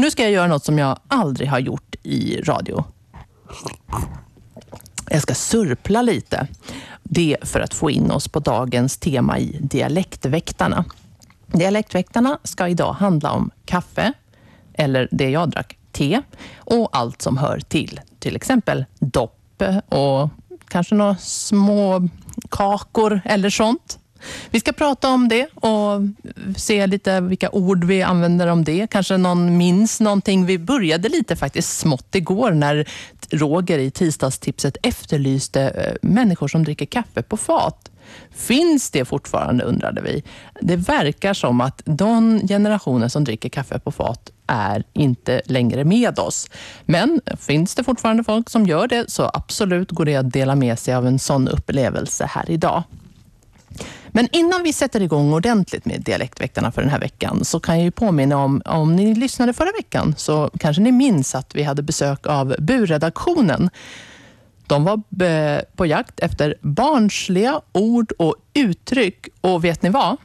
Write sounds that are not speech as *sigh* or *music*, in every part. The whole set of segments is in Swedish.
nu ska jag göra något som jag aldrig har gjort i radio. Jag ska surpla lite. Det för att få in oss på dagens tema i Dialektväktarna. Dialektväktarna ska idag handla om kaffe, eller det jag drack, te och allt som hör till. Till exempel dopp och kanske några små kakor eller sånt. Vi ska prata om det och se lite vilka ord vi använder om det. Kanske någon minns någonting. Vi började lite faktiskt smått igår när Roger i tisdagstipset efterlyste eh, människor som dricker kaffe på fat. Finns det fortfarande undrade vi. Det verkar som att de generationer som dricker kaffe på fat är inte längre med oss. Men finns det fortfarande folk som gör det så absolut går det att dela med sig av en sån upplevelse här idag. Men innan vi sätter igång ordentligt med Dialektväktarna för den här veckan så kan jag ju påminna om, om ni lyssnade förra veckan så kanske ni minns att vi hade besök av burredaktionen. De var på jakt efter barnsliga ord och uttryck och vet ni vad?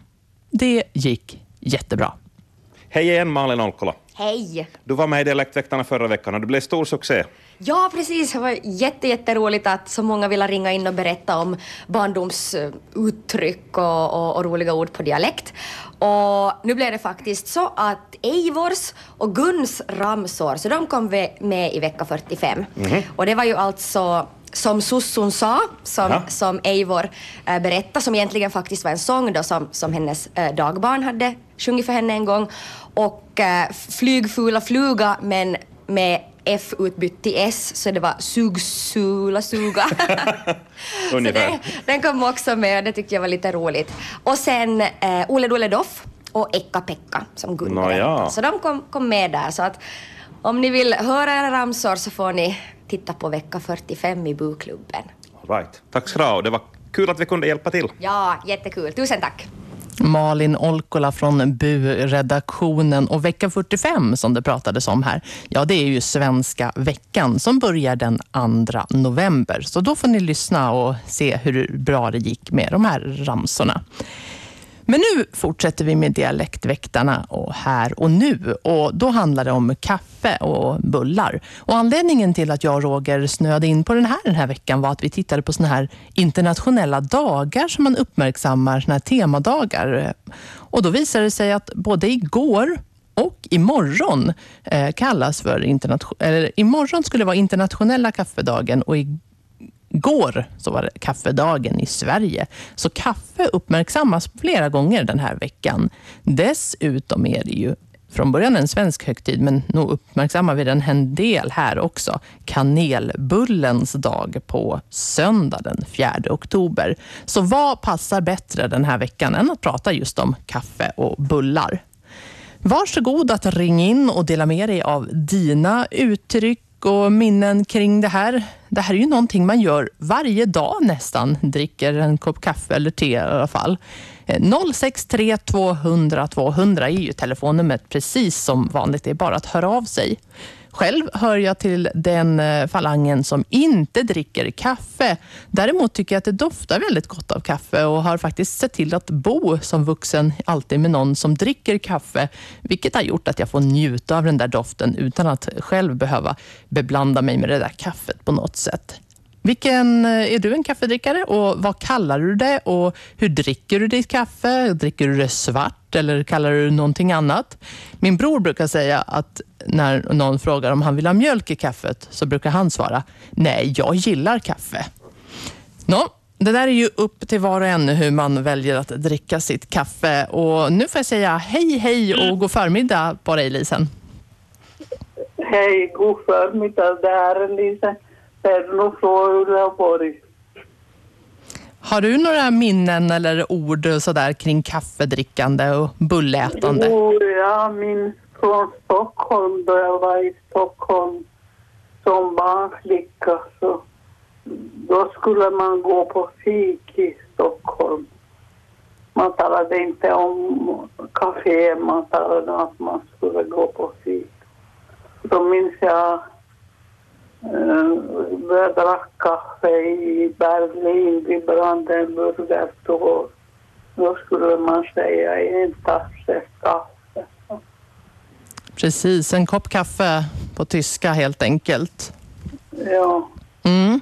Det gick jättebra. Hej igen Malin Olkola. Hej! Du var med i Dialektväktarna förra veckan och det blev stor succé. Ja, precis. Det var jätte, jätteroligt att så många ville ringa in och berätta om barndomsuttryck och, och, och, roliga ord på dialekt. Och nu blev det faktiskt så att Eivors och Guns ramsor, så de kom med i vecka 45. Mm -hmm. Och det var ju alltså som Sussun sa, som, ja. som Eivor äh, berättade, som egentligen faktiskt var en sång då som, som hennes äh, dagbarn hade sjungit för henne en gång. Och äh, flygfula fluga, men med F utbytt till S, så det var sugsula suga. *laughs* så det, den kom också med det tyckte jag var lite roligt. Och sen eh, Ole Dole Doff och Eka Pekka som Gun no, ja. Så de kom, kom med där. Så att om ni vill höra era ramsor så får ni titta på vecka 45 i Bokklubben. Right. Tack ska du ha. Det var kul att vi kunde hjälpa till. Ja, jättekul. Tusen tack. Malin Olkola från BU-redaktionen och vecka 45 som det pratades om här. Ja, det är ju svenska veckan som börjar den 2 november. Så då får ni lyssna och se hur bra det gick med de här ramsorna. Men nu fortsätter vi med dialektväktarna och här och nu. Och Då handlar det om kaffe och bullar. Och Anledningen till att jag och Roger snöade in på den här den här veckan var att vi tittade på såna här internationella dagar som man uppmärksammar, såna här temadagar. Och då visade det sig att både igår och imorgon eh, kallas för internation eller imorgon skulle vara internationella kaffedagen och i Igår så var det kaffedagen i Sverige. Så kaffe uppmärksammas flera gånger den här veckan. Dessutom är det ju från början en svensk högtid, men nog uppmärksammar vi den en del här också. Kanelbullens dag på söndag den 4 oktober. Så vad passar bättre den här veckan än att prata just om kaffe och bullar? Varsågod att ringa in och dela med dig av dina uttryck och minnen kring det här. Det här är ju någonting man gör varje dag nästan. Dricker en kopp kaffe eller te i alla fall. 063 200 200 är ju telefonnumret precis som vanligt. Det är bara att höra av sig. Själv hör jag till den eh, falangen som inte dricker kaffe. Däremot tycker jag att det doftar väldigt gott av kaffe och har faktiskt sett till att bo som vuxen alltid med någon som dricker kaffe, vilket har gjort att jag får njuta av den där doften utan att själv behöva beblanda mig med det där kaffet på något sätt. Vilken, eh, är du en kaffedrickare och vad kallar du det och hur dricker du ditt kaffe? Dricker du det svart eller kallar du det någonting annat? Min bror brukar säga att när någon frågar om han vill ha mjölk i kaffet så brukar han svara nej, jag gillar kaffe. Nå, det där är ju upp till var och en hur man väljer att dricka sitt kaffe och nu får jag säga hej hej och god förmiddag på dig Lisen. Hej, god förmiddag. Det är Lisen. Pedro från Uleåborg. Har du några minnen eller ord sådär kring kaffedrickande och bullätande? Jo, jag minns från Stockholm då jag var i Stockholm som barnflicka. Så då skulle man gå på fik i Stockholm. Man talade inte om kafé, man talade om att man skulle gå på fik. Då minns jag jag drack kaffe i Berlin vid Brandenburger Tor. Då skulle man säga en tasse kaffe. Precis, en kopp kaffe på tyska helt enkelt. Ja. Mm.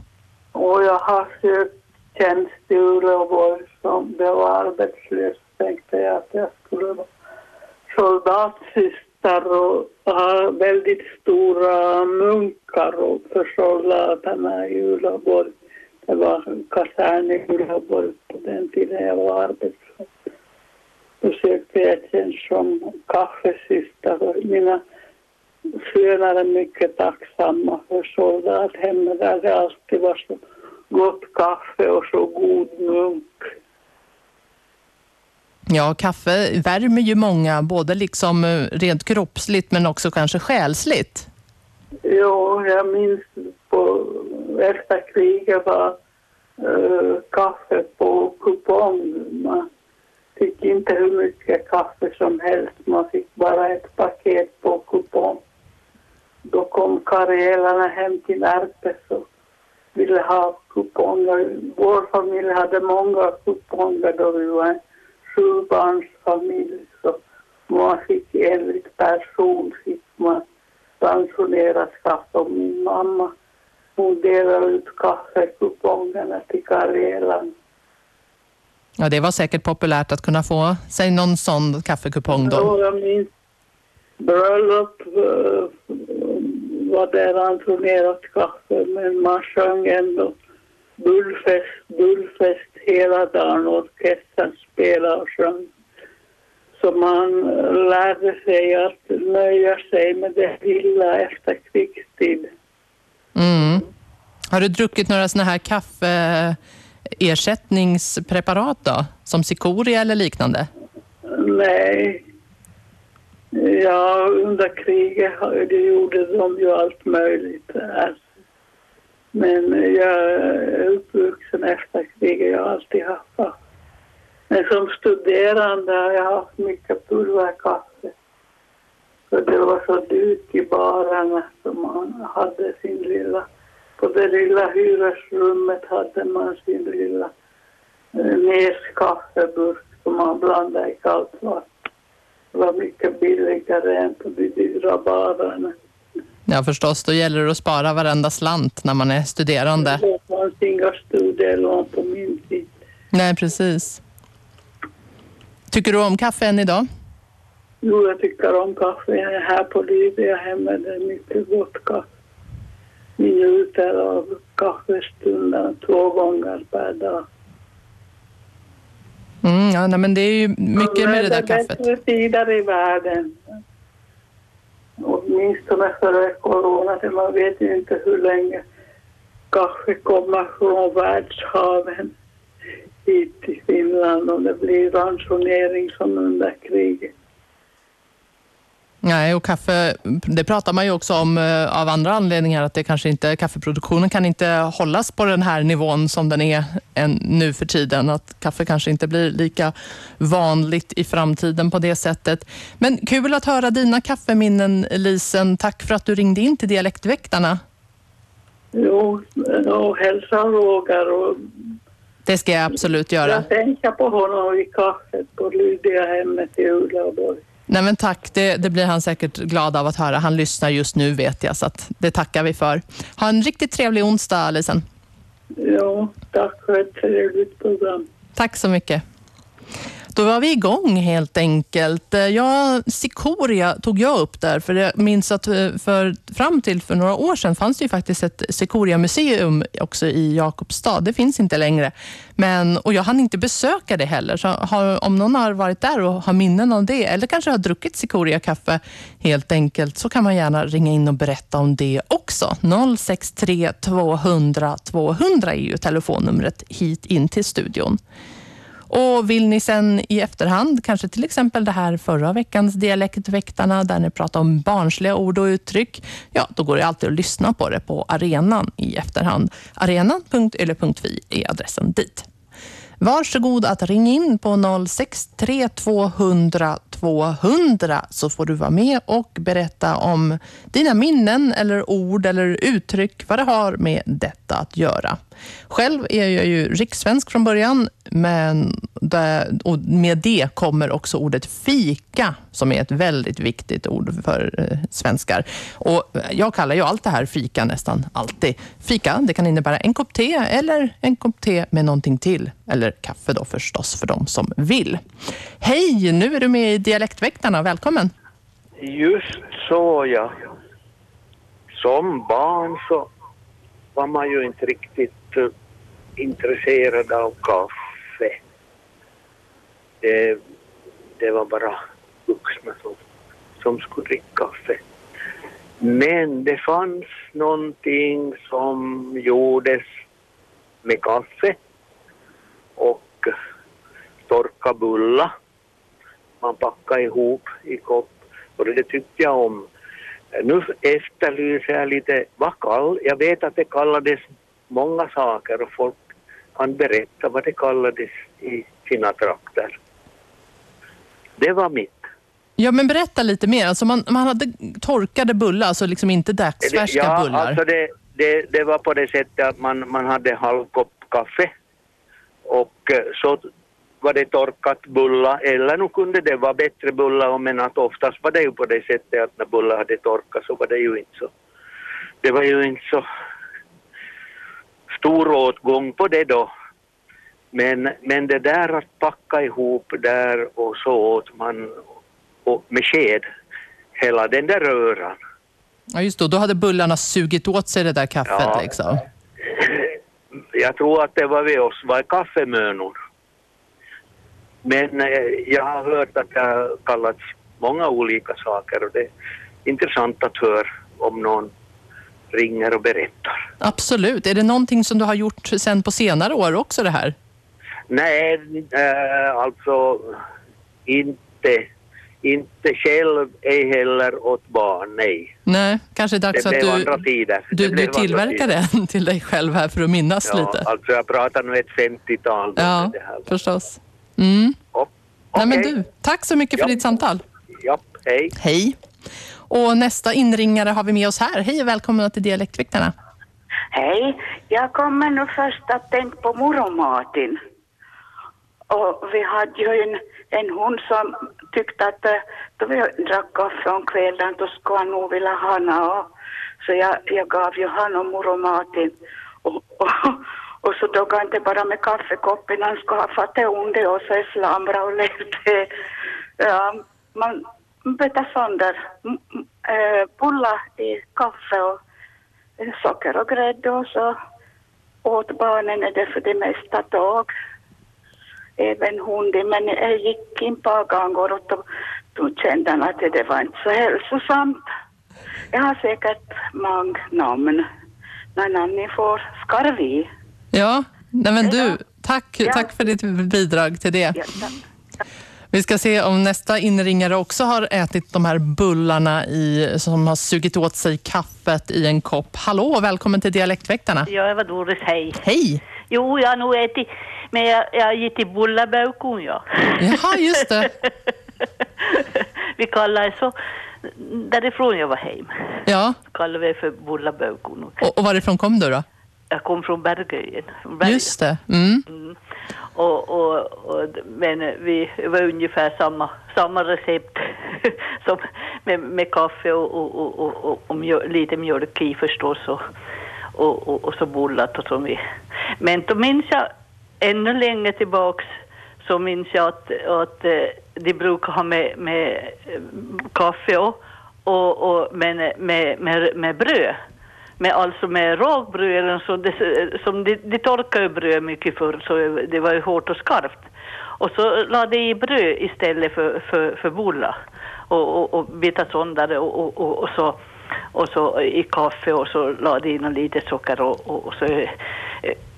Och jag har sökt tjänst i Uleåborg som det var arbetslös. Tänkte jag att jag skulle vara soldatsyster och ha väldigt stora munkar och för soldaterna i Uleåborg. Det var kasern i Uleåborg på den tiden jag var arbetslös. Då sökte jag tjänst som kaffesyster. Mina söner är mycket tacksamma för soldathemmet där det alltid var så gott kaffe och så god munk. Ja, kaffe värmer ju många, både liksom eh, rent kroppsligt men också kanske själsligt. Jo, jag minns på efter kriget var äh, eh, kaffe på kupong. Man fick inte hur mycket kaffe som helst, man fick bara ett paket på kupong. Då kom karelierna hem till Närpes och ville ha kuponger. Vår familj hade många kuponger då vi var sjubarnsfamilj. Så man fick enligt person fick man ransonerat kaffe och min mamma hon delade ut kaffekupongerna till karelierna. Ja, det var säkert populärt att kunna få sig någon sån kaffekupong då. Ja, jag minns bröllop uh, var det ransonerat kaffe men man sjöng ändå bullfest, bullfest hela dagen och orkestern spelade och sjöng. Så man lärde sig att nöja sig med det lilla efter krigstid. Mm. Har du druckit några såna här kaffeersättningspreparat då? Som cikoria eller liknande? Nej. Ja, under kriget gjorde de ju allt möjligt. Men jag är uppvuxen efter kriget. Jag har alltid haft det. Men som studerande har jag haft mycket pulverkaffe. För det var så dyrt i barerna så man hade sin lilla... På det lilla hyresrummet hade man sin lilla eh, näskaffeburk som man blandade i kallt vatten. Det var mycket billigare än på de dyra barerna. Ja, förstås. Då gäller det att spara varenda slant när man är studerande. Det fanns inga studielån på min tid. Nej, precis. Tycker du om kaffe än idag? Jo, jag tycker om kaffe. Jag är här på Lydia hemma. Det är mycket gott kaffe. Njuter av kaffestunden två gånger per dag. Mm, ja, nej, men det är ju mycket med det där kaffet. Det är bättre tider i världen. Åtminstone före corona. för Man vet ju inte hur länge kanske kommer från världshaven hit till Finland och det blir ransonering som under kriget. Nej, och kaffe, det pratar man ju också om eh, av andra anledningar, att det kanske inte, kaffeproduktionen kan inte hållas på den här nivån som den är nu för tiden. Att kaffe kanske inte blir lika vanligt i framtiden på det sättet. Men kul att höra dina kaffeminnen, Lisen. Tack för att du ringde in till Dialektväktarna. Jo, och hälsa Roger och Det ska jag absolut göra. jag tänker på honom i kaffet på Lydia hemmet i Uleåborg. Nej, men tack, det, det blir han säkert glad av att höra. Han lyssnar just nu vet jag, så det tackar vi för. Ha en riktigt trevlig onsdag, Lisen. Ja, tack för ett trevligt program. Tack så mycket. Då var vi igång helt enkelt. Eh, ja, Sikoria tog jag upp där, för jag minns att eh, för, fram till för några år sedan fanns det ju faktiskt ett Sikoria-museum också i Jakobstad. Det finns inte längre. Men, och jag hann inte besöka det heller, så har, om någon har varit där och har minnen om det, eller kanske har druckit Sikoria-kaffe helt enkelt, så kan man gärna ringa in och berätta om det också. 063 200 200 är ju telefonnumret hit in till studion. Och vill ni sen i efterhand, kanske till exempel det här förra veckans Dialektväktarna, där ni pratade om barnsliga ord och uttryck, ja, då går det alltid att lyssna på det på arenan i efterhand. Arenan.yle.fi är adressen dit. Varsågod att ringa in på 063 200 200 så får du vara med och berätta om dina minnen eller ord eller uttryck, vad det har med detta att göra. Själv är jag ju rikssvensk från början, men och med det kommer också ordet fika, som är ett väldigt viktigt ord för eh, svenskar. Och jag kallar ju allt det här fika nästan alltid. Fika, det kan innebära en kopp te eller en kopp te med någonting till. Eller kaffe då förstås, för de som vill. Hej, nu är du med i Dialektväktarna. Välkommen! Just så, ja. Som barn så var man ju inte riktigt uh, intresserad av kaffe. Det, det var bara vuxna som, som skulle dricka kaffe. Men det fanns någonting som gjordes med kaffe och eh, torka bullar. Man packade ihop i kopp och det tyckte jag om. Nu efterlyser jag lite, vad kall, jag vet att det kallades många saker och folk kan berätta vad det kallades i sina trakter. Det var mitt. Ja, men berätta lite mer. Alltså man, man hade torkade bullar, alltså liksom inte dagsfärska ja, bullar? Alltså det, det, det var på det sättet att man, man hade halv kopp kaffe och eh, så var det torkat bulla eller nu kunde det vara bättre bulla men att oftast var det ju på det sättet att när bullar hade torkat så var det ju inte så det var ju inte så stor åtgång på det då. Men, men det där att packa ihop där och så åt man och med sked hela den där röran. Ja just då, då hade bullarna sugit åt sig det där kaffet ja. liksom. Jag tror att det var vid oss var kaffemönor. Men eh, jag har hört att det har kallats många olika saker och det är intressant att höra om någon ringer och berättar. Absolut. Är det någonting som du har gjort sen på senare år också det här? Nej, äh, alltså inte, inte själv, ej heller åt barn, nej. Nej, kanske dags det att du, andra tider. du, du tillverkar den till dig själv här för att minnas ja, lite. alltså jag pratar nu ett 50-tal. Ja, förstås. Mm. Oh, okay. Nej, men du, tack så mycket för ja. ditt samtal. Ja, hej. Hej. Och nästa inringare har vi med oss här. Hej och välkomna till Dialektväktarna. Hej. Jag kommer nu först att tänka på moromatin. Och vi hade ju en, en hund som tyckte att eh, då vi drack kaffe om kvällen då skulle han nog vilja ha något. Så jag, jag gav ju honom moromatin. Och, och, och så tog han inte bara med kaffekoppen, han skulle ha fått det och så slamra och levde. Ja, man, betar sönder äh, eh, bullar i kaffe och eh, socker och grädde och så åt barnen det för det mesta tåg. Även hunden, men jag gick in på gånger och då, då kände han att det var inte så hälsosamt. Jag har säkert många namn när ni får skarvi. Ja, nej men du, tack, ja. tack för ditt bidrag till det. Vi ska se om nästa inringare också har ätit de här bullarna i, som har sugit åt sig kaffet i en kopp. Hallå, välkommen till Dialektväktarna. Ja, det var Doris, hej. Hej. Jo, jag har nog ätit, men jag, jag har gett i bullabaukon, ja. Jaha, just det. *laughs* vi kallar det så därifrån jag var hem. Ja. Kallar vi för bullabaukon. Och, och varifrån kom du då? Jag kom från Bergöjen. Just det. Mm. Mm. Och, och, och, men vi var ungefär samma, samma recept *laughs* som med, med kaffe och, och, och, mjölk, lite mjölk i förstås och, och, och, så bullat och så vi. Men då minns jag ännu längre tillbaks så minns jag att, att eh, de brukar ha med, med kaffe och, och, och men med, med, med bröd med, alltså med rågbröd, så det, som de, de torkade bröd mycket förr så det var ju hårt och skarpt. Och så lade de i bröd istället för, för, för bullar och, och, och bitar sönder och, och, och, och, så, och så i kaffe och så lade de in lite socker och, och, och så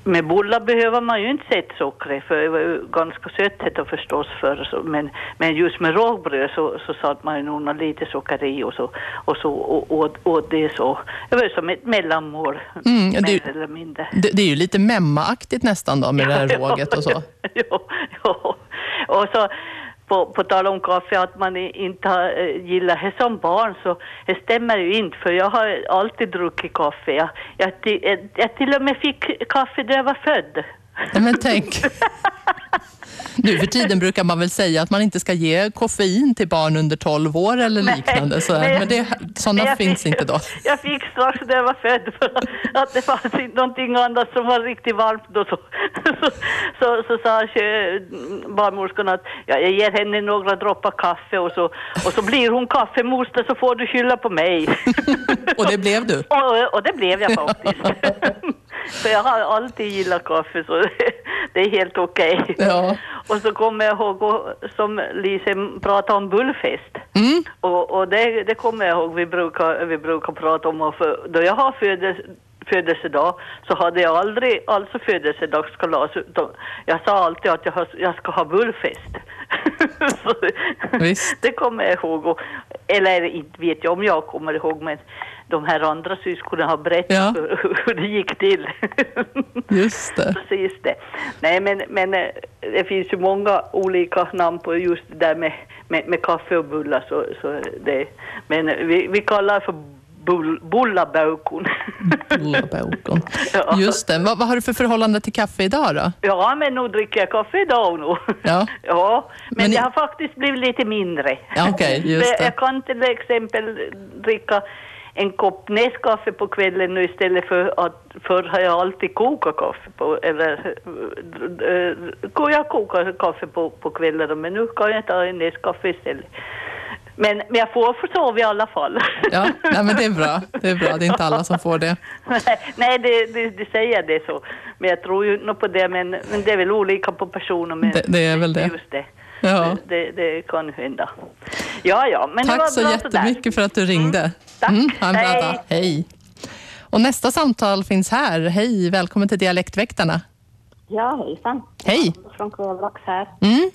med bullar behöver man ju inte sätta socker för det var ju ganska sött förstås för men, men just med rågbröd så, så satte man ju nog lite socker i och så, och så åt, åt det så. Det var ju som ett mellanmål, mm, mer det, eller mindre. Det, det, är ju lite memmaaktigt nästan då med ja, det här *laughs* råget och så. *laughs* ja, ja. Och så på, på tal om kaffe, att man inte har, eh, gillar det som barn, så det stämmer ju inte, för jag har alltid druckit kaffe. Jag, jag, jag, till och med fick kaffe när jag var född. Nej, men tänk. *laughs* Nu för tiden brukar man väl säga att man inte ska ge koffein till barn under 12 år eller liknande. Så, men det, sådana Men jag finns fick- inte då. Jag fick strax när jag var född för att det fanns inte någonting annat som var riktigt varmt då. Så, så, så, så sa barnmorskan att ja, jag ger henne några droppar kaffe och så, och så blir hon kaffemoster så får du skylla på mig. *laughs* Och det blev du. Och, och det blev jag faktiskt. *laughs* För jag har alltid gillat kaffe så *laughs* det är helt okej. Ja. Och så kommer jag ihåg, som Lise pratade om bullfest. Mm. Och, och det, det kommer jag ihåg vi brukar, vi brukar prata om. Och för, då jag har födes, födelsedag så hade jag aldrig alltså födelsedagskalas. Jag sa alltid att jag, har, jag ska ha bullfest. *laughs* Det kommer jag ihåg. Och, eller inte vet jag om jag kommer ihåg men de här andra syskonen har berättat Ja. hur, *laughs* hur det gick till. *laughs* Just det. Precis det. Nej men, men eh, det finns ju många olika namn på just det där med, med, med kaffe och bullar. Så, så det, men vi, vi kallar för bull, bullabaukon. *laughs* Bullabokon. Ja. Just det. Vad, vad har du för förhållande till kaffe idag då? ja men nu dricker jag kaffe idag nu. Ja. *laughs* ja men, Men i- har faktiskt blivit lite mindre. Ja, okej, *laughs* just det. Jag kan till exempel dricka en kopp näskaffe på kvällen nu istället för att förr har jag alltid kokat kaffe på, eller äh, jag kokar kaffe på, på kvällen men nu kan jag ta en näskaffe istället. Men, men jag får försova i alla fall. Ja, nej, men det är bra. Det är bra. Det är inte alla som får det. Nej, det, det, det säger det så. Men jag tror ju nog på det, men, men det är väl olika på personer. Men Det- det är väl det. Just det. Ja. Det, det kan hända. Ja, ja, men det var Tack så bra jättemycket för att du ringde. Tack. ha en bra Hej. dag. Hej. Och nästa samtal finns här. Hej, välkommen till Dialektväktarna. Ja, hejsan. Hej. Från Kvävlax här. Mm.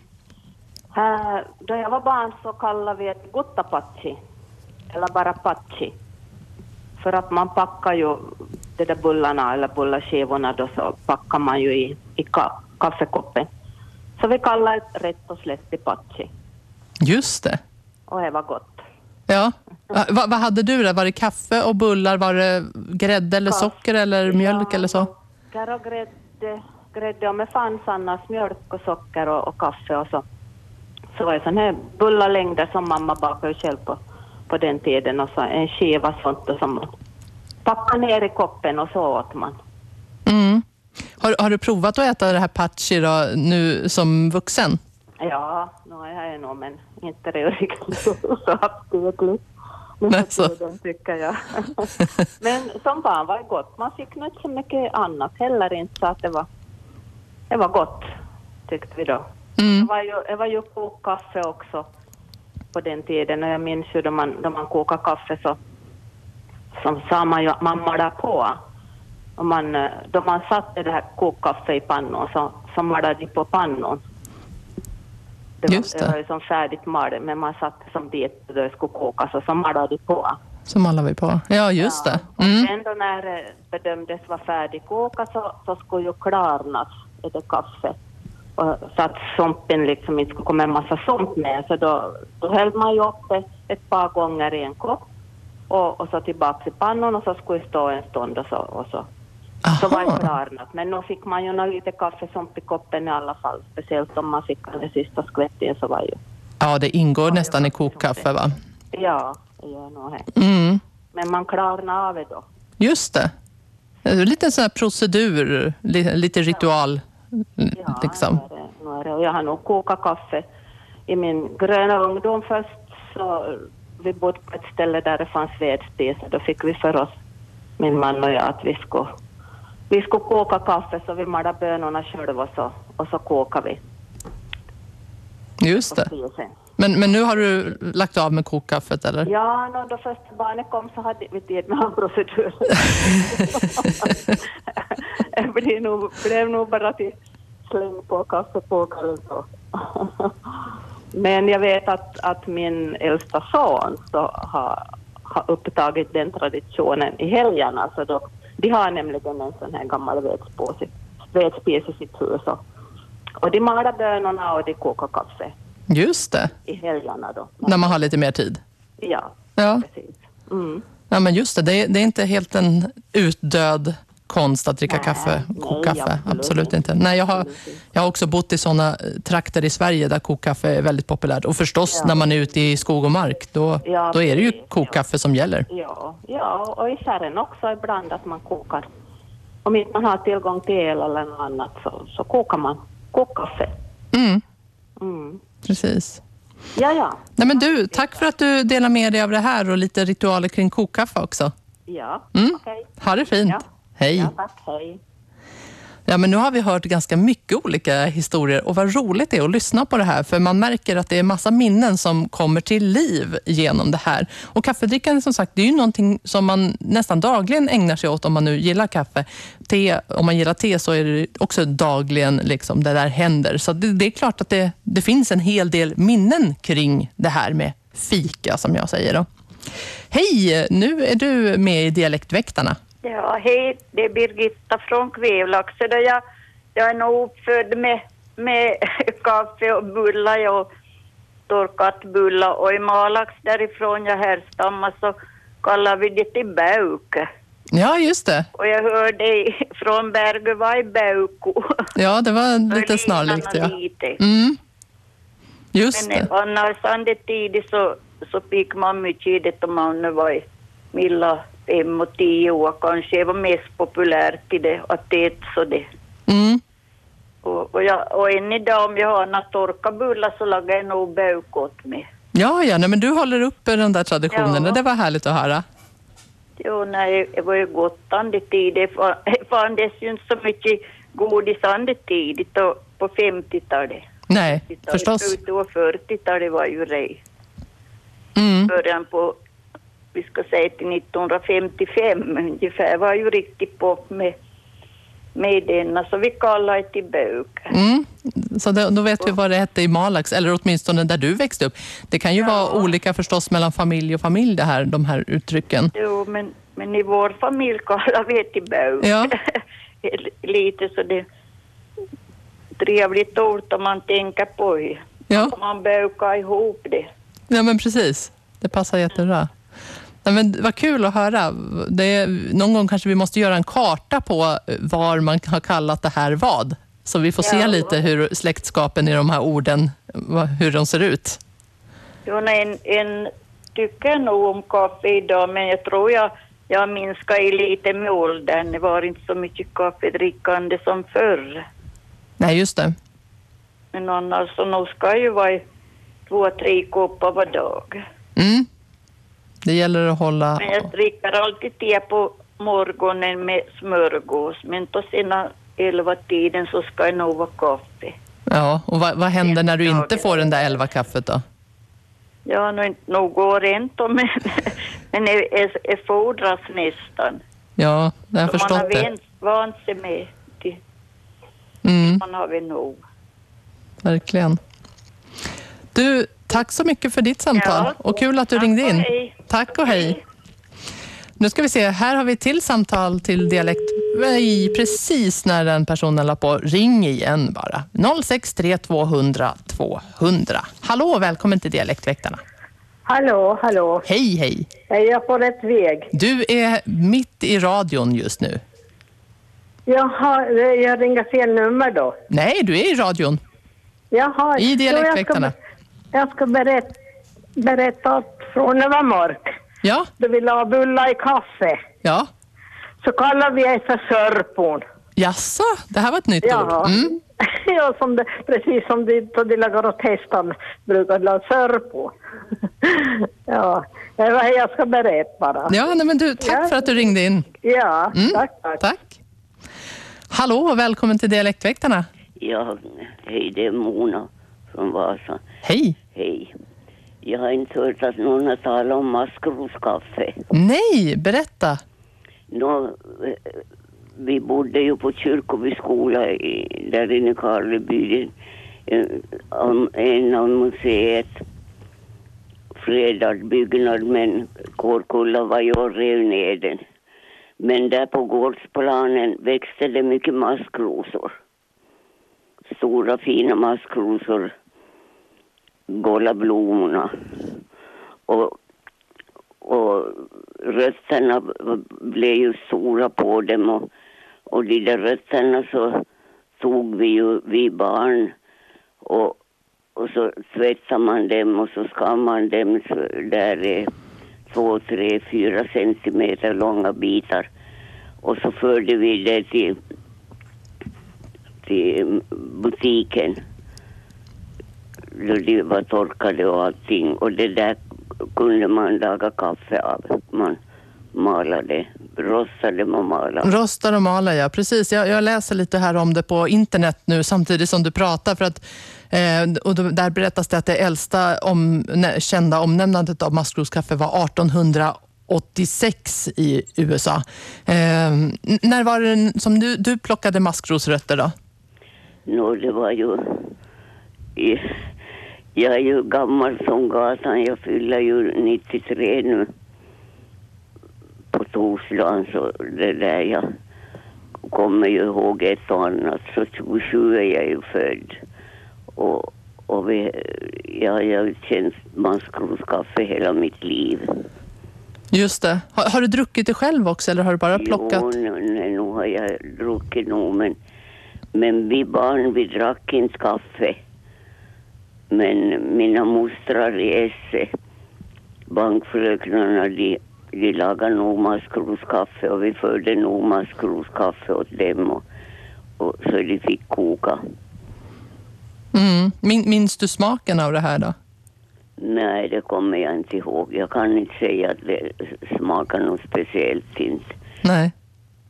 Här. Då jag var barn så kallade vi det guttapatsi, eller bara patsi. För att man packar ju de där bullarna eller bullaskivorna då så packar man ju i, i ka, kaffekoppen. Så vi kallar det rätt och slätt patsi. Just det. Och det var gott. Ja. Va, vad hade du då? Var det kaffe och bullar? Var det grädde eller Kaffe. socker eller mjölk eller så? Socker och grädde, grädde och med fanns annars mjölk och socker och, och kaffe och så. Så var det sån här bullalängder som mamma bakade själv på, på den tiden och så en skiva sånt och som packade ner i koppen och så åt man. Mm. Har, har du provat att äta det här patchi då, nu som vuxen? Ja, nu är jag nog men inte riktigt *laughs* så aptitligt. För så. tiden tycker jag. *laughs* men som barn var det gott. Man fick nog inte så mycket annat heller inte så att det var, det var gott tyckte vi då. Det Mm. var ju, det var ju kokkaffe också på den tiden och jag minns ju då man, då man kokade kaffe så, så sa man ju att man malade på. Och man, eh, då man satte det här kokkaffe i pannan så, så malade de på pannan. Det var, Just det. det var ju som färdigt mal, men man satte som det då det skulle kokas och så malade de på. Som alla vi på. Ja, just det. Och Mm. sen då när det bedömdes vara färdigkokat så, så skulle ju klarnas det kaffe. Så att sumpen liksom inte skulle komma en massa sump med. Så då, då hällde man ju upp det ett par gånger i en kopp och, och så tillbaka i pannan och så skulle det stå en stund och så, och så, så var det klarnat. Men nu fick man ju lite kaffesump i koppen i alla fall. Speciellt om man fick den sista skvätten så var ju, Ja, det ingår nästan i kokkaffe va? ja, det gör nog det. Mm. Men man klarnar av det då. Just det. Det är Lite sån här procedur, li- lite ritual. Ja, liksom. nu är det, nu är det. Och jag har nog kokat kaffe i min gröna ungdom först. Så vi bodde på ett ställe där det fanns vedspis. och Då fick vi för oss, min man och jag, att vi skulle, vi skulle koka kaffe. Så vi malde bönorna själva och så, och så kokade vi Just det. Men, men nu har du lagt av med kokkaffet eller? Ja, no, då första barnet kom så hade vi tid med en procedur. *laughs* det blev nog, blev nog bara till släng på kaffekokaren så. Men jag vet att, att min äldsta son så har, har upptagit den traditionen i helgerna. Så då, de har nämligen en sån här gammal vedspis i sitt hus. Och, och de malar bönorna och de kokar kaffe. Just det, i helgerna då. när man har lite mer tid. Ja, Ja, precis. Mm. ja men just det. Det är, det är inte helt en utdöd konst att dricka Nej, kaffe, nej, kokkaffe. absolut Absolut inte. Nej, jag, har, jag har också bott i sådana trakter i Sverige där kokkaffe är väldigt populärt. Och förstås Ja. när man är ute i skog och mark, då, Ja, då är det ju kokkaffe som gäller. Ja, ja, och i färgen också ibland att man kokar. Om inte man har tillgång till el eller något annat så, så kokar man kokkaffe. Mm, Mm. Precis. Ja, ja. Nej, men du, tack för att du delar med dig av det här och lite ritualer kring kokkaffe också. Ja, Mm. okej. Ha det fint. Ja. Hej. Ja, tack. Hej. Ja, men nu har vi hört ganska mycket olika historier och vad roligt det är att lyssna på det här för man märker att det är massa minnen som kommer till liv genom det här. Och kaffedrickande som sagt, det är ju någonting som man nästan dagligen ägnar sig åt om man nu gillar kaffe. Te, om man gillar te så är det också dagligen liksom det där händer. Så det, det är klart att det, det finns en hel del minnen kring det här med fika som jag säger. Då. Hej, nu är du med i Dialektväktarna. Ja, hej, det är Birgitta från Kvevlax. Jag, jag är nog uppfödd med, med *laughs* kaffe och bullar och torkat bullar och i Malax därifrån jag härstammar så kallar vi det till bäuke. Ja, just det. Och jag hörde i- från Berguvai bäuko. *laughs* Ja, det var lite snarlikt. Ja. lite. Mm. Just Men det. annars tidigt så, så fick man mycket i det om man var i milla fem och tio år kanske. Det var mest populärt i det att äta så det. Mm. Och, och, jag, och än idag om jag har några torkabullar så lagar jag nog bök åt mig. Ja, ja, nej, men du håller uppe den där traditionen. Ja. Det var härligt att höra. Jo, nej, det var ju Gotland tid. Det fa- *laughs* det fanns ju inte så mycket godis tidigt och på 50-talet. Nej, 50-talet, förstås. slutet av 40-talet var ju det. Mm. Början på, vi ska säga till 1955 ungefär, var ju riktigt på med, med denna. Så vi kallar det till bök. Mm. Så då, då vet vi vad det hette i Malax, eller åtminstone där du växte upp. Det kan ju vara olika förstås mellan familj och familj, det här, de här uttrycken. Jo, men, men i vår familj kallar vi det till bök. Ja. *laughs* Lite så det trevligt ord om man tänker på det. Ja. Man bökar ihop det. Ja, men precis. Det passar jättebra. Men vad kul att höra. Det är, någon gång kanske vi måste göra en karta på var man har kallat det här vad. Så vi får se Ja. lite hur släktskapen i de här orden, hur de ser ut. Jo, nej, en, en tycker nog om kaffe idag, men jag tror jag, jag minskar i lite med åldern. Det var inte så mycket kaffedrickande som förr. Nej, just det. Men annars så nog ska ju vara två, tre koppar var dag. Mm. Det gäller att hålla... Men jag dricker alltid te på morgonen med smörgås, men då sena elva tiden så ska det nog vara kaffe. Ja, och vad, vad händer när du inte får den där elva kaffet då? Ja, nog, nog går det inte, *laughs* men, men det, det fordras nästan. Ja, jag har Så man förstått har det. vant, vant sig med det. Mm, Man har väl nog. verkligen. Du, tack så mycket för ditt samtal Ja, och kul att du ringde in. Tack och hej. Nu ska vi se, här har vi ett till samtal till dialekt. Nej, precis när den personen la på. Ring igen bara. 063 200 200. Hallå, välkommen till Dialektväktarna. Hallå, hallå. Hej, hej. Är jag på rätt väg? Du är mitt i radion just nu. Jaha, jag ringer fel nummer då. Nej, du är i radion. Jaha. I Dialektväktarna. Jag ska, jag ska berätta, berätta att från när det var mörkt, Ja, då vi la bullar i kaffe, ja. så kallar vi det för sörpon. Jaså, det här var ett nytt Ja. ord. Mm. *laughs* ja, som det, precis som de, då de lagar och testar brukar la sörpo. *laughs* ja, det var det jag ska berätta bara. Ja, nej, men du, tack Ja. för att du ringde in. Ja, Mm, tack, tack. Tack. Hallå och välkommen till Dialektväktarna. Ja, hej, det är Mona Vasa. Hej. Hej. Jag har inte hört att någon har talat om maskroskaffe. Nej, berätta. Nå, eh, vi bodde ju på Kyrkoby skola i, där inne i Karleby. Eh, om En av museet fredad byggnad men Kårkulla var ju och rev ner den. Men där på gårdsplanen växte det mycket maskrosor. Stora fina maskrosor gola blommorna. Och, och rötterna blev ju stora på dem och, och de där rötterna så tog vi ju, vi barn och, och så tvättade man dem och så skar man dem så där är två, tre, fyra centimeter långa bitar. Och så förde vi det till, till butiken. Då de var torkade och allting. Och det där kunde man laga kaffe av. Man malade, rostade och malade. Rostar och maler, ja. Precis. Jag, jag, läser lite här om det på internet nu samtidigt som du pratar. För att, eh, och där berättas det att det äldsta om, kända omnämnandet av maskrosკaffe var 1886 i USA. Eh, när var det som du, du plockade maskrosrötter då? Nå, det var ju... Jag är ju gammal som gatan. Jag fyller ju 93 nu på torsdagen så det där jag kommer ju ihåg ett och annat. Så 27 är jag ju född. Och, och vi, jag har ju maskrosკaffe hela mitt liv. Just det. Har, har, du druckit det själv också eller har du bara plockat? Jo, nej, nu har jag druckit nog men, men vi barn vi drack inte kaffe. Men mina mostrar i Esse, bankfröknarna, de vi lagade nog maskrosკaffe och vi förde nog maskrosკaffe åt dem och, och så de fick koka. Mm. Min, minns du smaken av det här då? Nej, det kommer jag inte ihåg. Jag kan inte säga att det smakar något speciellt inte. Nej.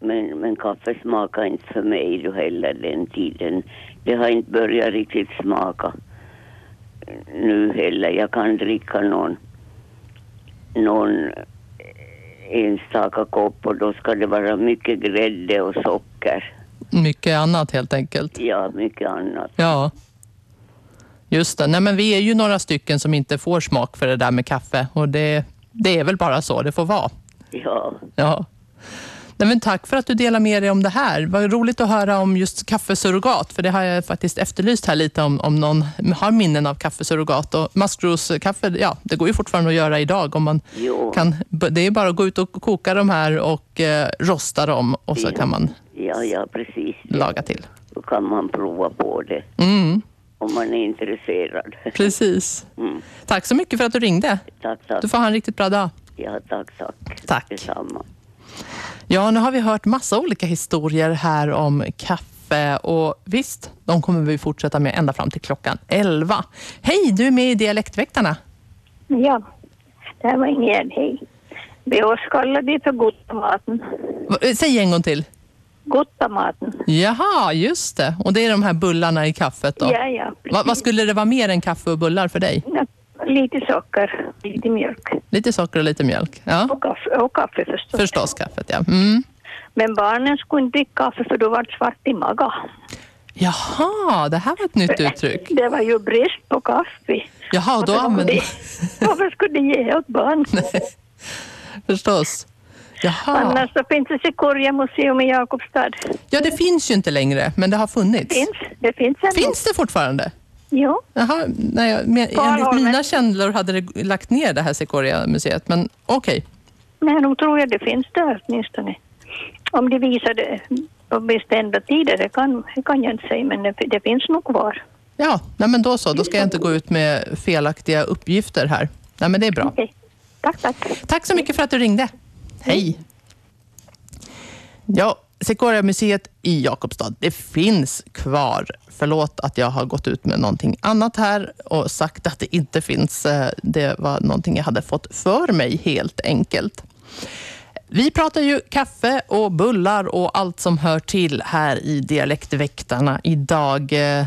Men, men kaffe smakar inte för mig då heller den tiden. Det har inte börjat riktigt smaka nu heller. Jag kan dricka någon, någon enstaka kopp och då ska det vara mycket grädde och socker. Mycket annat helt enkelt? Ja, mycket annat. Ja. Just det. Nej, men vi är ju några stycken som inte får smak för det där med kaffe och det, det är väl bara så det får vara. Ja. Ja. Nej, men tack för att du delar med dig om det här. Vad roligt att höra om just kaffesurrogat, för det har jag faktiskt efterlyst här lite om, om någon har minnen av kaffesurrogat. Och maskrosკaffe, ja, det går ju fortfarande att göra idag. Om man kan, det är bara att gå ut och koka de här och eh, rosta dem och så ja. kan man ja, ja, precis. laga till. Då kan man prova på det. Mm. Om man är intresserad. Precis. Mm. Tack så mycket för att du ringde. Tack, tack. Du får ha en riktigt bra dag. Ja, tack, tack. Tack. Detsamma. Ja, nu har vi hört massa olika historier här om kaffe och visst, de kommer vi fortsätta med ända fram till klockan 11. Hej, du är med i Dialektväktarna. Ja, det här var Ingegerd, hej. Vi årskallar det för gottamaten. Säg en gång till. Gottamaten. Jaha, just det. Och det är de här bullarna i kaffet då? Ja, ja. Va, vad skulle det vara mer än kaffe och bullar för dig? Ja, lite socker, lite mjölk. Lite socker och lite mjölk? Ja. Och kaffe, och kaffe förstås. Förstås kaffet, ja. Mm. Men barnen skulle inte dricka kaffe för då var det svart i magen. Jaha, det här var ett nytt *laughs* uttryck. Det var ju brist på kaffe. Jaha, och då använder *laughs* Varför skulle de ge åt barn? *laughs* Förstås. Jaha. Annars så finns det Sikoria museum i Jakobstad. Ja, det finns ju inte längre, men det har funnits. Finns, det finns. Finns det fortfarande? Jo. Jaha, nej, men, enligt mina källor hade det lagt ner det här Sequoia-museet, men okej. Nej, nog tror jag det finns där åtminstone. Om de visar det på bestämda tider, det kan, det kan jag inte säga, men det, det finns nog kvar. Ja, nej, men då så. Då ska jag inte gå ut med felaktiga uppgifter här. Nej, men det är bra. Okej. Tack, tack. Tack så mycket för att du ringde. Hej. Ja, Sequoia-museet i Jakobstad, det finns kvar. Förlåt att jag har gått ut med någonting annat här och sagt att det inte finns. Eh, det var någonting jag hade fått för mig helt enkelt. Vi pratar ju kaffe och bullar och allt som hör till här i Dialektväktarna idag. Eh,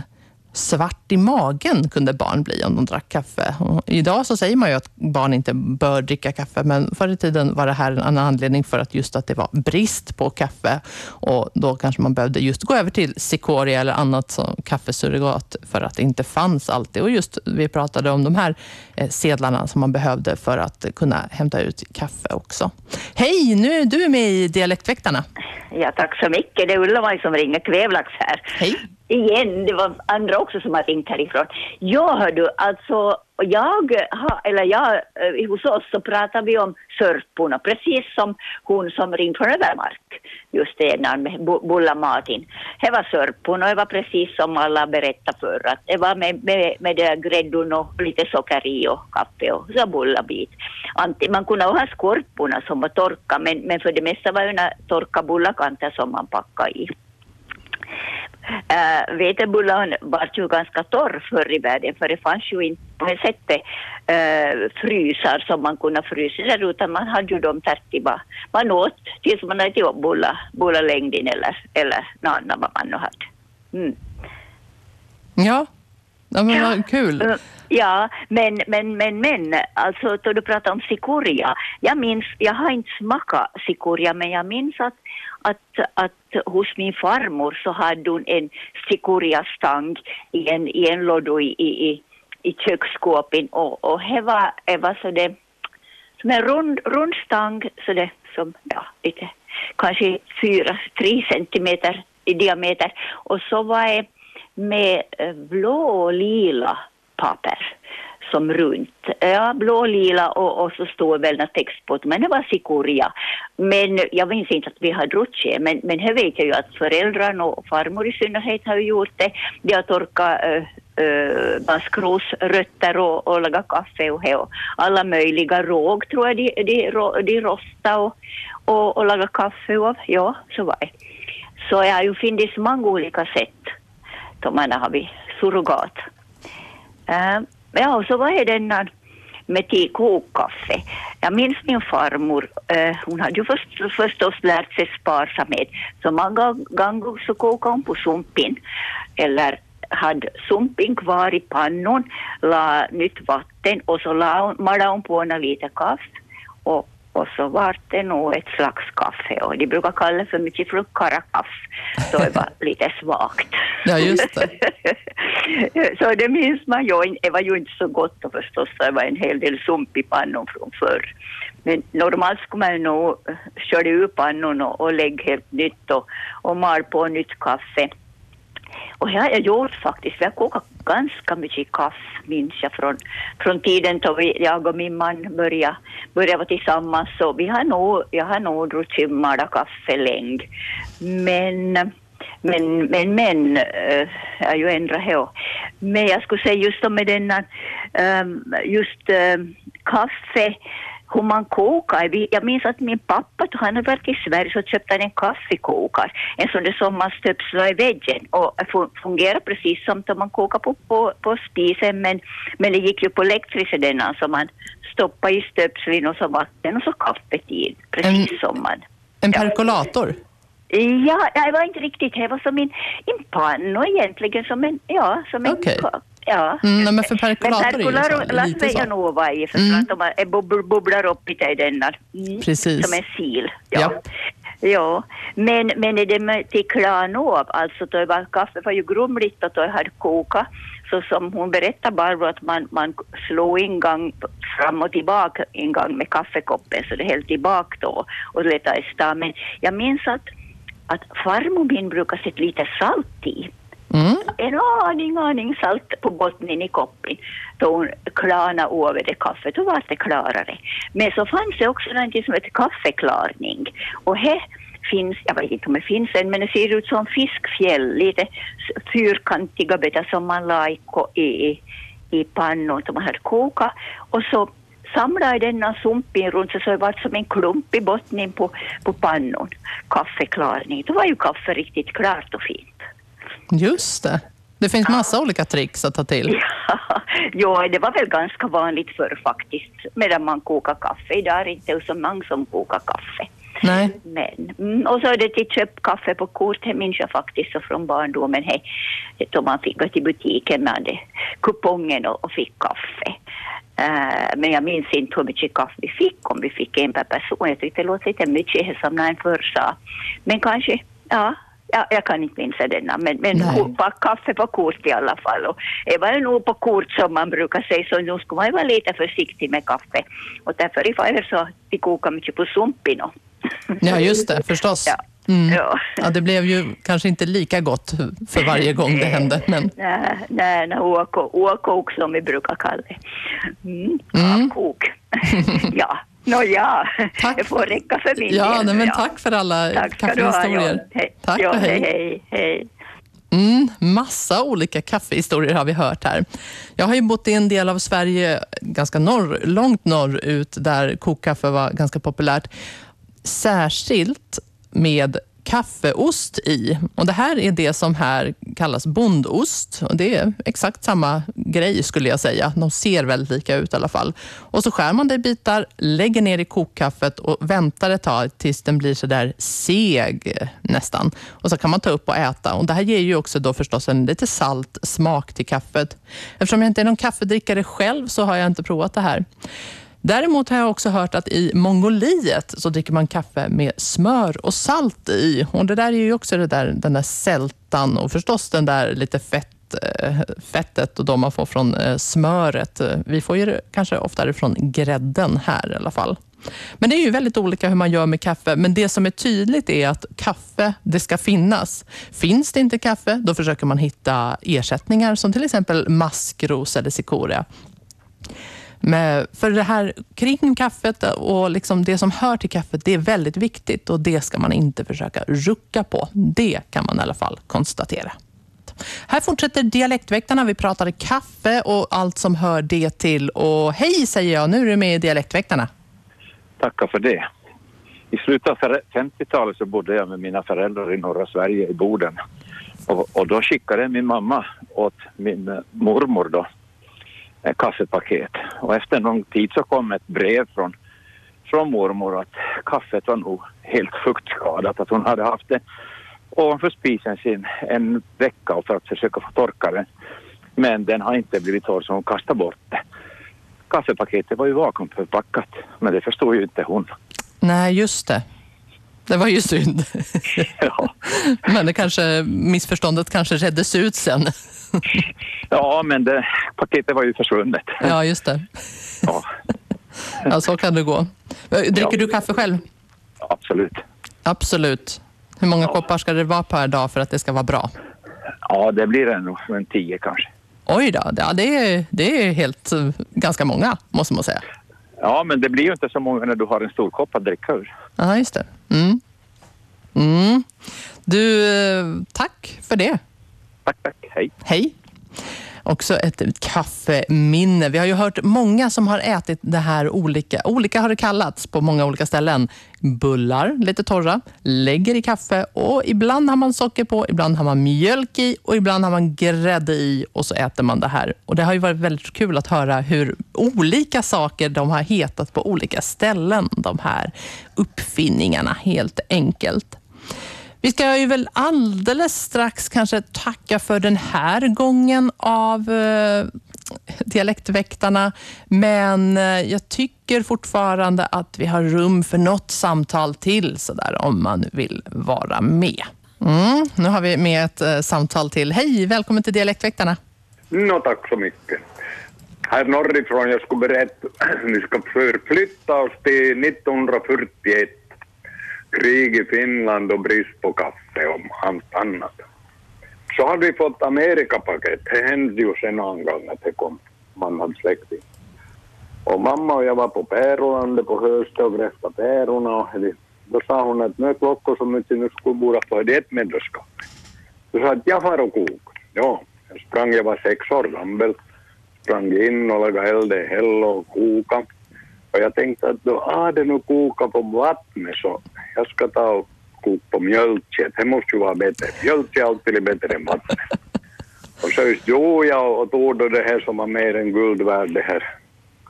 Svart i magen kunde barn bli om de drack kaffe. Och idag så säger man ju att barn inte bör dricka kaffe, men förr i tiden var det här en anledning för att just att det var brist på kaffe. Och då kanske man behövde just gå över till Cicoria eller annat som kaffesurrogat för att det inte fanns alltid. Och just vi pratade om de här eh, sedlarna som man behövde för att kunna hämta ut kaffe också. Hej, nu är du med i Dialektväktarna. Ja, tack så mycket. Det är Ulla-Maj som ringer, Kvävlax här. Hej. Igen, det var andra också som har ringt härifrån. Ja, hör du, alltså jag, har, eller jag, eh, hos oss så pratar vi om sörporna, precis som hon som ringde från Övermark just det när med Bulla Martin. Det var sörporna det var precis som alla berättade förr att det var med, med, med det gräddon och lite socker i och kaffe och så bullabit. Man kunde ha skorporna som var torka men, men för det mesta var det torka bullakanter som man packade i. Uh, vetebullen var ju ganska torr förr i världen för det fanns ju inte på det sättet uh, frysar som man kunde frysa där utan man hade ju dem tätt bara. Man åt tills man hade till bulla, bulla längden eller, eller något annat vad man nu hade. Mm. Ja, ja men vad kul. Uh, Ja, men, men, men, men, alltså då du pratar om sikoria. Jag minns, jag har inte smakat sikoria, men jag minns att, att, att hos min farmor så hade hon en sikoriastang i en, i en låda i, i, i, i köksskåpen. Och, och det var, det var så det, som en rund, rund stang, så det som, ja, lite, kanske fyra, tre centimeter i diameter. Och så var det med eh, blå och lila papper som runt. Ja, blå, lila och, och så står väl någon text på det, men det var sikoria. Men jag minns inte att vi har druckit men, men här vet jag ju att föräldrarna och farmor i synnerhet har gjort det. De har torkat eh, eh, äh, äh, maskrosrötter och, och lagat kaffe och, och alla möjliga råg tror jag de, de, de, rostade och, och, och lagat kaffe av. Ja, så var det. Så jag har ju funnits många olika sätt då har vi surrogat. Äh, ja, och så var det denna med te kokkaffe. Jag minns min farmor, eh, hon hade ju först, förstås lärt sig sparsamhet, så många gånger så kokade hon på sumpin, eller hade sumpin kvar i pannan, la nytt vatten och så la hon, malade hon på en lite kaffe och, och så var det nog ett slags kaffe och de brukar kalla det för mycket för karakaffe, så det var *laughs* lite svagt. Ja, just det. *laughs* så det minns man ju. Det var ju inte så gott då förstås. Det var en hel del sump i pannan från förr. Men normalt skulle man nog köra ur pannan och, och lägga helt nytt och, och mal på nytt kaffe. Och det har jag gjort faktiskt. Vi har kokat ganska mycket kaffe, minns jag, från, från tiden då vi, jag och min man började, började vara tillsammans. Så vi har nog, jag har nog druckit mala kaffe länge. Men men, men, men, eh, äh, jag ju ändrat här. Men jag skulle säga just om med denna, äh, just äh, kaffe, hur man kokar. Jag minns att min pappa, han hade varit i Sverige, så köpte han en kaffekokare. En sån där som man stöpslar i väggen och fungerar precis som då man kokar på, på, på spisen, men, men det gick ju på elektriska denna, så man stoppade i stöpseln och så vatten och så kaffetid, precis En- som man. En perkolator? Ja, det var inte riktigt. Det var som en, en panna egentligen, som en, ja, som en Okej. Ja. Mm, men för perkolator är ju perkolator jag nog vad i, för Mm. att de är bubblar upp lite i denna. Mm. Precis. Som en sil. Ja. Ja, men, men är det med till klarnov, alltså då var kaffe var ju grumligt och då hade kokat. Så som hon berättade Barbro att man, man slog en gång fram och tillbaka en gång med kaffekoppen så det höll tillbaka då och letade i stad. Men jag minns att, att farmor min brukar sätta lite salt i Mm. en aning, aning salt på botten i koppen. Då hon klarnade över det kaffet, då var det klarare. Men så fanns det också något som heter kaffeklarning. Och här finns, jag vet inte om det finns än, men det ser ut som fiskfjäll, lite fyrkantiga bitar som man la i, i, i, pannor pannan som man hade kokat. Och så samlade denna sumpin runt sig så det var som en klump i botten på, på pannan. Kaffeklarning. Då var ju kaffe riktigt klart och fint. Just det. Det finns massa olika tricks att ta till. *laughs* Ja, det var väl ganska vanligt förr faktiskt, medan man kokar kaffe. Idag är det inte så många som kokar kaffe. Nej. Men, mm, och så är det till köp kaffe på kort, det minns jag faktiskt så från barndomen. Hej, då man fick gå till butiken med kupongen och, och fick kaffe. Eh, men jag minns inte hur mycket kaffe vi fick, om vi fick en per person. Jag tyckte det låter lite mycket som någon förr sa. Men kanske, ja, ja jag kan inte minnas denna, men, men ko- kaffe på kort i alla fall. Och det var ju nog på kort som man brukar säga, så nu ska man vara lite försiktig med kaffe. Och därför i fall så vi kokar mycket på sumpin Ja, just det. Förstås. Ja, Mm. Ja. Ja, det blev ju kanske inte lika gott för varje gång det hände. Men... Nej, nej, nej åkok, som vi brukar kalla det. Mm, Mm. kok. *laughs* ja, nåja, det får räcka för min Ja, del. nej, men tack för alla Tack ha, kaffehistorier. John. Hej. Tack ja, och hej, hej, hej. Mm, massa olika kaffehistorier har vi hört här. Jag har ju bott i en del av Sverige, ganska norr, långt norrut, där kokkaffe var ganska populärt. Särskilt med kaffeost i. Och Det här är det som här kallas bondost. Och det är exakt samma grej skulle jag säga. De ser väldigt lika ut i alla fall. Och så skär man det i bitar, lägger ner i kokkaffet och väntar ett tag tills den blir så där seg nästan. Och så kan man ta upp och äta. Och Det här ger ju också då förstås en lite salt smak till kaffet. Eftersom jag inte är någon kaffedrickare själv så har jag inte provat det här. Däremot har jag också hört att i Mongoliet så dricker man kaffe med smör och salt i. Och Det där är ju också det där, den där sältan och förstås den där lite fett, eh, fettet och de man får från eh, smöret. Vi får ju det kanske oftare från grädden här i alla fall. Men det är ju väldigt olika hur man gör med kaffe. Men det som är tydligt är att kaffe, det ska finnas. Finns det inte kaffe, då försöker man hitta ersättningar som till exempel maskros eller cikoria. Men för det här kring kaffet och liksom det som hör till kaffet, det är väldigt viktigt och det ska man inte försöka rucka på. Det kan man i alla fall konstatera. Här fortsätter Dialektväktarna. Vi pratar kaffe och allt som hör det till. Och hej säger jag, nu är du med i Dialektväktarna. Tackar för det. I slutet av 50-talet så bodde jag med mina föräldrar i norra Sverige, i Boden. Och, och då skickade min mamma åt min mormor då Eh, kaffepaket. Och efter någon tid så kom ett brev från, från mormor att kaffet var nog helt fuktskadat, att hon hade haft det ovanför spisen sin en vecka för att försöka få torka det. Men den har inte blivit torr så hon kastade bort det. Kaffepaketet var ju vakuumförpackat, men det förstod ju inte hon. Nej, just det. Det var ju synd. Men det kanske, missförståndet kanske reddes ut sen. Ja, men det, paketet var ju försvunnet. Ja, just det. Ja. Ja, så kan det gå. Dricker du kaffe själv? Absolut. Absolut. Hur många koppar ska det vara per dag för att det ska vara bra? Ja, det blir det nog en tio kanske. Oj då, ja, det, är, det är helt eh, ganska många måste man säga. Ja, men det blir ju inte så många när du har en stor kopp att dricka ur. Ja, just det. Mm. Mm. Du, eh, tack för det. Tack, tack. Hej. Hej. Också ett kaffeminne. Vi har ju hört många som har ätit det här olika. Olika har det kallats på många olika ställen. Bullar, lite torra, lägger i kaffe och ibland har man socker på, ibland har man mjölk i och ibland har man grädde i och så äter man det här. Och Det har ju varit väldigt kul att höra hur olika saker de har hetat på olika ställen, de här uppfinningarna helt enkelt. Vi ska ju väl alldeles strax kanske tacka för den här gången av eh, Dialektväktarna. Men eh, jag tycker fortfarande att vi har rum för något samtal till sådär om man vill vara med. Mm, nu har vi med ett eh, samtal till. Hej, välkommen till Dialektväktarna. Nå, tack så mycket. Här norrifrån, jag skulle berätta, *clears throat* vi ska förflytta oss till 1941. Krig i Finland och brist på kaffe och allt annat. Så hade vi fått Amerikapaket. Det hände ju sen någon gång att det kom. Man hade släkting. Och mamma och jag var på Pärolandet på hösten och gräftade pärorna. Och då sa hon att nu är klockan så mycket, nu skulle borde få ett medlemskap. Då sa att jag far och kok. Ja, jag sprang, jag var sex år gammal. Sprang in och lagade eld i häll och koka. Och jag tänkte att då ah, det nu koka på vattnet så jag ska ta och koka på mjölket. Det måste ju vara bättre. Mjölk är alltid bättre än vatten. *laughs* Och så just jo, jag och tog då det här som var mer än guld värd, det här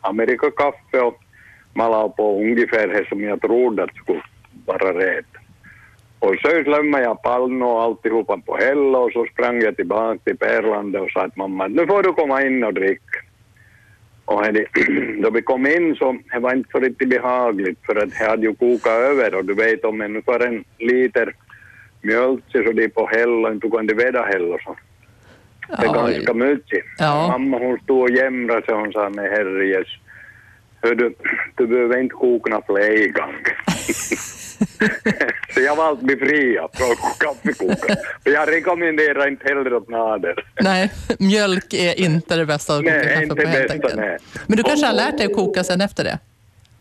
Amerikakaffe och malade på ungefär det som jag trodde att skulle vara rätt. Och så lämnade jag pallen och alltihopa på häll och så sprang jag tillbaka till Pärlandet och sa att mamma nu får du komma in och dricka. Och det, *clears throat* då vi kom in så det var inte så riktigt behagligt för att det hade ju kokat över och du vet om en för en liter mjölk så det är på och inte kan det väda häll och så. Det är ganska mycket. Ja. Mamma hon stod och jämrade sig och hon sa nej herrejes, du, du behöver inte koka fler gånger. *laughs* så jag har valt mig fria från kaffekokaren. För jag rekommenderar inte heller åt nader. Nej, mjölk är inte det bästa att koka Nej, kaffe inte på helt bästa, nej. Men du kanske har lärt dig att koka sen efter det?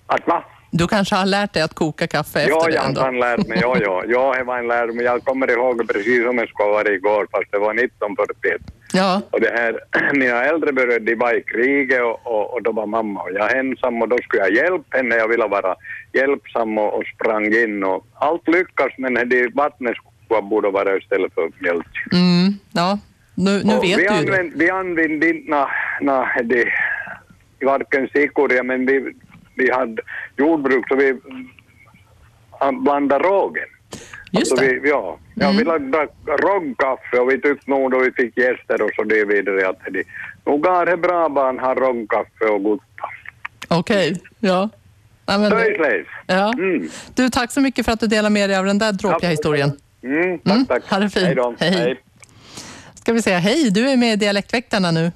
Att va? Du kanske har lärt dig att koka kaffe efter Ja, det jag ändå? har lärt mig. Ja, ja. Ja, det var en lärdom. Jag kommer ihåg precis som det skulle varit igår, fast det var 1941. Ja, Och det här, *clears throat* mina äldre bröder, de var i kriget och, och, och då var mamma och jag ensam och då skulle jag hjälpa henne. Jag ville vara hjälpsam och, sprang in och allt lyckas men det vattnet borde vara istället för mjölk. mm, ja. Nu, nu vet vi, du ju det. använd, vi använde inte na, na, det, varken sikoria men vi, vi hade jordbruk så vi an- blandade rågen. Just alltså det. Mm. Vi, ja, ja vi drack rågkaffe och vi tyckte nog då vi fick gäster och så det vidare att det, nog är det bra barn har rågkaffe och gott. Okej, ja. Ja, men, Slöjsläs. ja. Mm. Du, tack så mycket för att du delar med dig av den där dråpliga historien. Mm, tack, tack. Ha det fint. Hej då. Hej. Ska vi säga hej, du är med i Dialektväktarna nu.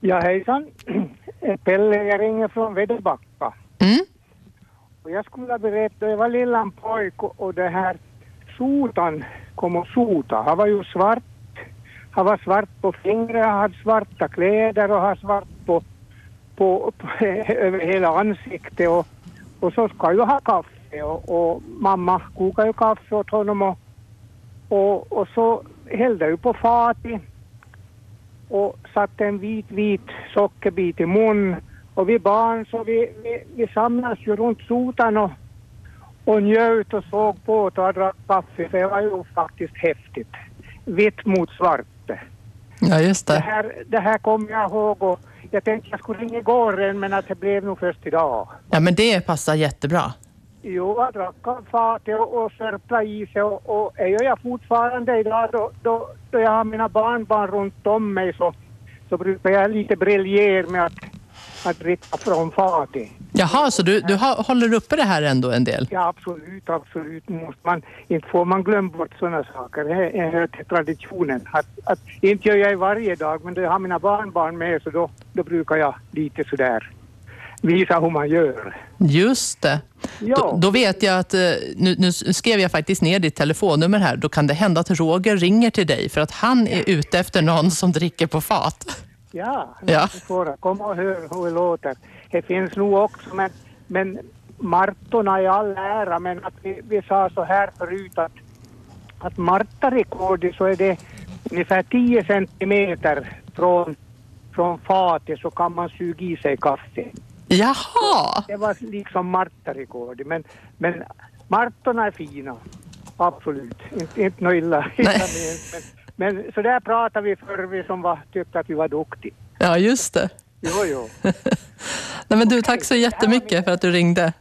Ja, hejsan. *clears throat* Pelle, jag ringer från Vedebacka. Mm. Och jag skulle berätta, jag var lillan pojk och, och det här sotan kom och sota. Han var ju svart. Han var svart på fingret, han hade svarta kläder och han svart på, på, *laughs* över hela ansiktet och, och så ska ju ha kaffe och, och mamma kokade ju kaffe åt honom och, och, och så hällde ju på fatet och satte en vit, vit sockerbit i mun. Och vi barn så vi, vi, vi samlades ju runt sotan och, och njöt och såg på och drack kaffe. För det var ju faktiskt häftigt. Vitt mot svart. Ja, just Det det. här, det här kommer jag ihåg och jag tänkte jag skulle ringa igår men att det blev nog först idag. Ja, men det passar jättebra. Jo, jag drack fatet och, och sörplade i sig och, och är jag fortfarande idag då, då, då jag har mina barnbarn runt om mig så, så brukar jag lite briljera med att, att dricka från fatet. Jaha, så du, du håller uppe det här ändå en del? Ja, absolut, absolut. Måste man, inte får man glömma bort sådana saker. Det hör till traditionen. Att, att, inte gör jag varje dag, men jag har mina barnbarn med så då, då brukar jag lite sådär visa hur man gör. Just det. Ja. Då, då vet jag att, eh, nu, nu skrev jag faktiskt ner ditt telefonnummer här. Då kan det hända att Roger ringer till dig för att han är ute efter någon som dricker på fat. Ja, Ja. komma och höra hur det låter. Det finns nog också, men, men martorna i all ära, men att vi, vi sa så här förut att, att martarekordet så är det ungefär 10 centimeter från, från fatet så kan man suga i sig kaffe. Jaha! Det var liksom martarekordet, men, men martorna är fina. Absolut, inte, inte något illa, illa men, men så där pratade vi förr, vi som var, tyckte att vi var duktiga. Ja, just det. Jo, jo. *laughs* Nej, men du, tack så jättemycket för att du ringde.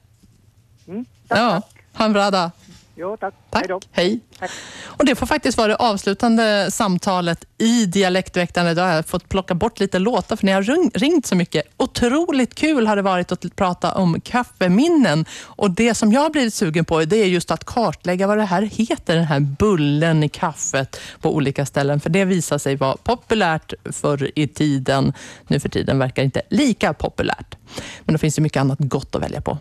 Mm, ja, ha en bra dag. Jo, tack. Tack. Hej. Och det får faktiskt vara det avslutande samtalet i Dialektväktarna idag. Jag har fått plocka bort lite låtar för ni har ring- ringt så mycket. Otroligt kul har det varit att prata om kaffeminnen. Och det som jag har blivit sugen på det är just att kartlägga vad det här heter, den här bullen i kaffet på olika ställen. För det visar sig vara populärt förr i tiden. Nu för tiden verkar det inte lika populärt. Men det finns ju mycket annat gott att välja på.